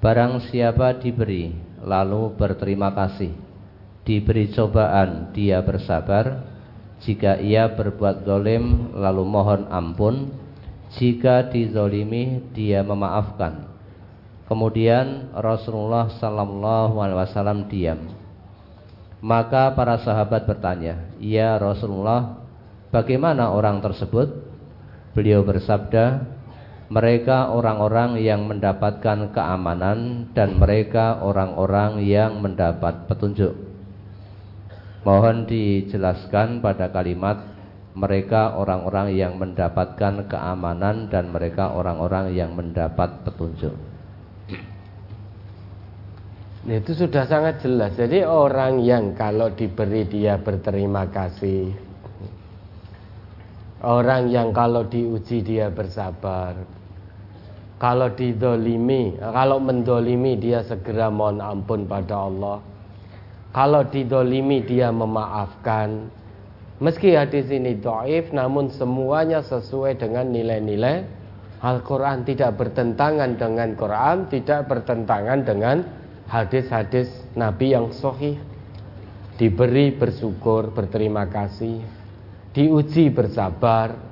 Barang siapa diberi lalu berterima kasih. Diberi cobaan dia bersabar. Jika ia berbuat zalim lalu mohon ampun. Jika dizolimi dia memaafkan. Kemudian Rasulullah Sallallahu Alaihi Wasallam diam. Maka para sahabat bertanya Ya Rasulullah Bagaimana orang tersebut? Beliau bersabda mereka orang-orang yang mendapatkan keamanan dan mereka orang-orang yang mendapat petunjuk. Mohon dijelaskan pada kalimat mereka orang-orang yang mendapatkan keamanan dan mereka orang-orang yang mendapat petunjuk. Nah, itu sudah sangat jelas. Jadi orang yang kalau diberi dia berterima kasih. Orang yang kalau diuji dia bersabar. Kalau didolimi, kalau mendolimi dia segera mohon ampun pada Allah. Kalau didolimi dia memaafkan. Meski hadis ini doif, namun semuanya sesuai dengan nilai-nilai Al-Quran. Tidak bertentangan dengan Quran, tidak bertentangan dengan hadis-hadis Nabi yang sahih. Diberi bersyukur, berterima kasih. Diuji bersabar,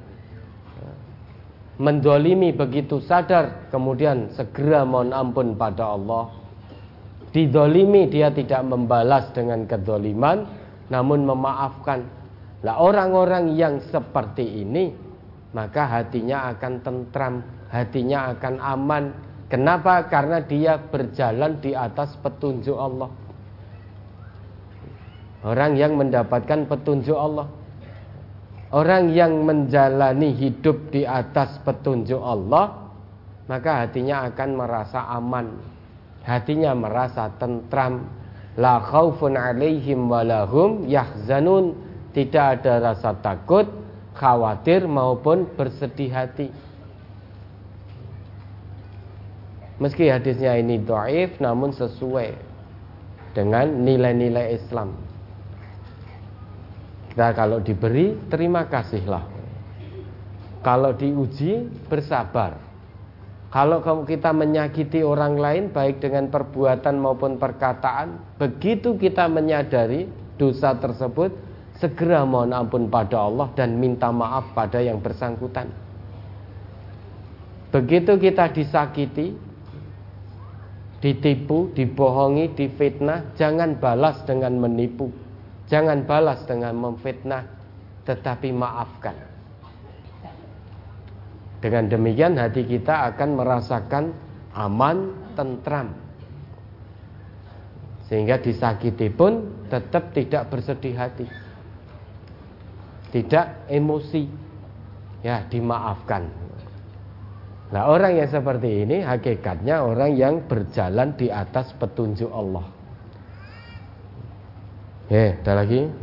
mendolimi begitu sadar kemudian segera mohon ampun pada Allah. Didolimi dia tidak membalas dengan kedoliman namun memaafkan. Lah orang-orang yang seperti ini maka hatinya akan tentram hatinya akan aman. Kenapa? Karena dia berjalan di atas petunjuk Allah. Orang yang mendapatkan petunjuk Allah Orang yang menjalani hidup di atas petunjuk Allah Maka hatinya akan merasa aman. Hatinya merasa tentram. La khawfun alaihim walahum yahzanun. Tidak ada rasa takut, khawatir maupun bersedih hati. Meski hadisnya ini do'if namun sesuai dengan nilai-nilai Islam kita kalau diberi, terima kasihlah. Kalau diuji, bersabar. Kalau kita menyakiti orang lain, baik dengan perbuatan maupun perkataan, begitu kita menyadari dosa tersebut, segera mohon ampun pada Allah dan minta maaf pada yang bersangkutan. Begitu kita disakiti, ditipu, dibohongi, difitnah, jangan balas dengan menipu Jangan balas dengan memfitnah Tetapi maafkan. Dengan demikian hati kita akan merasakan aman, tentram. Sehingga disakiti pun tetap tidak bersedih hati. Tidak emosi. Ya dimaafkan. Nah orang yang seperti ini hakikatnya orang yang berjalan di atas petunjuk Allah Ya, ada lagi?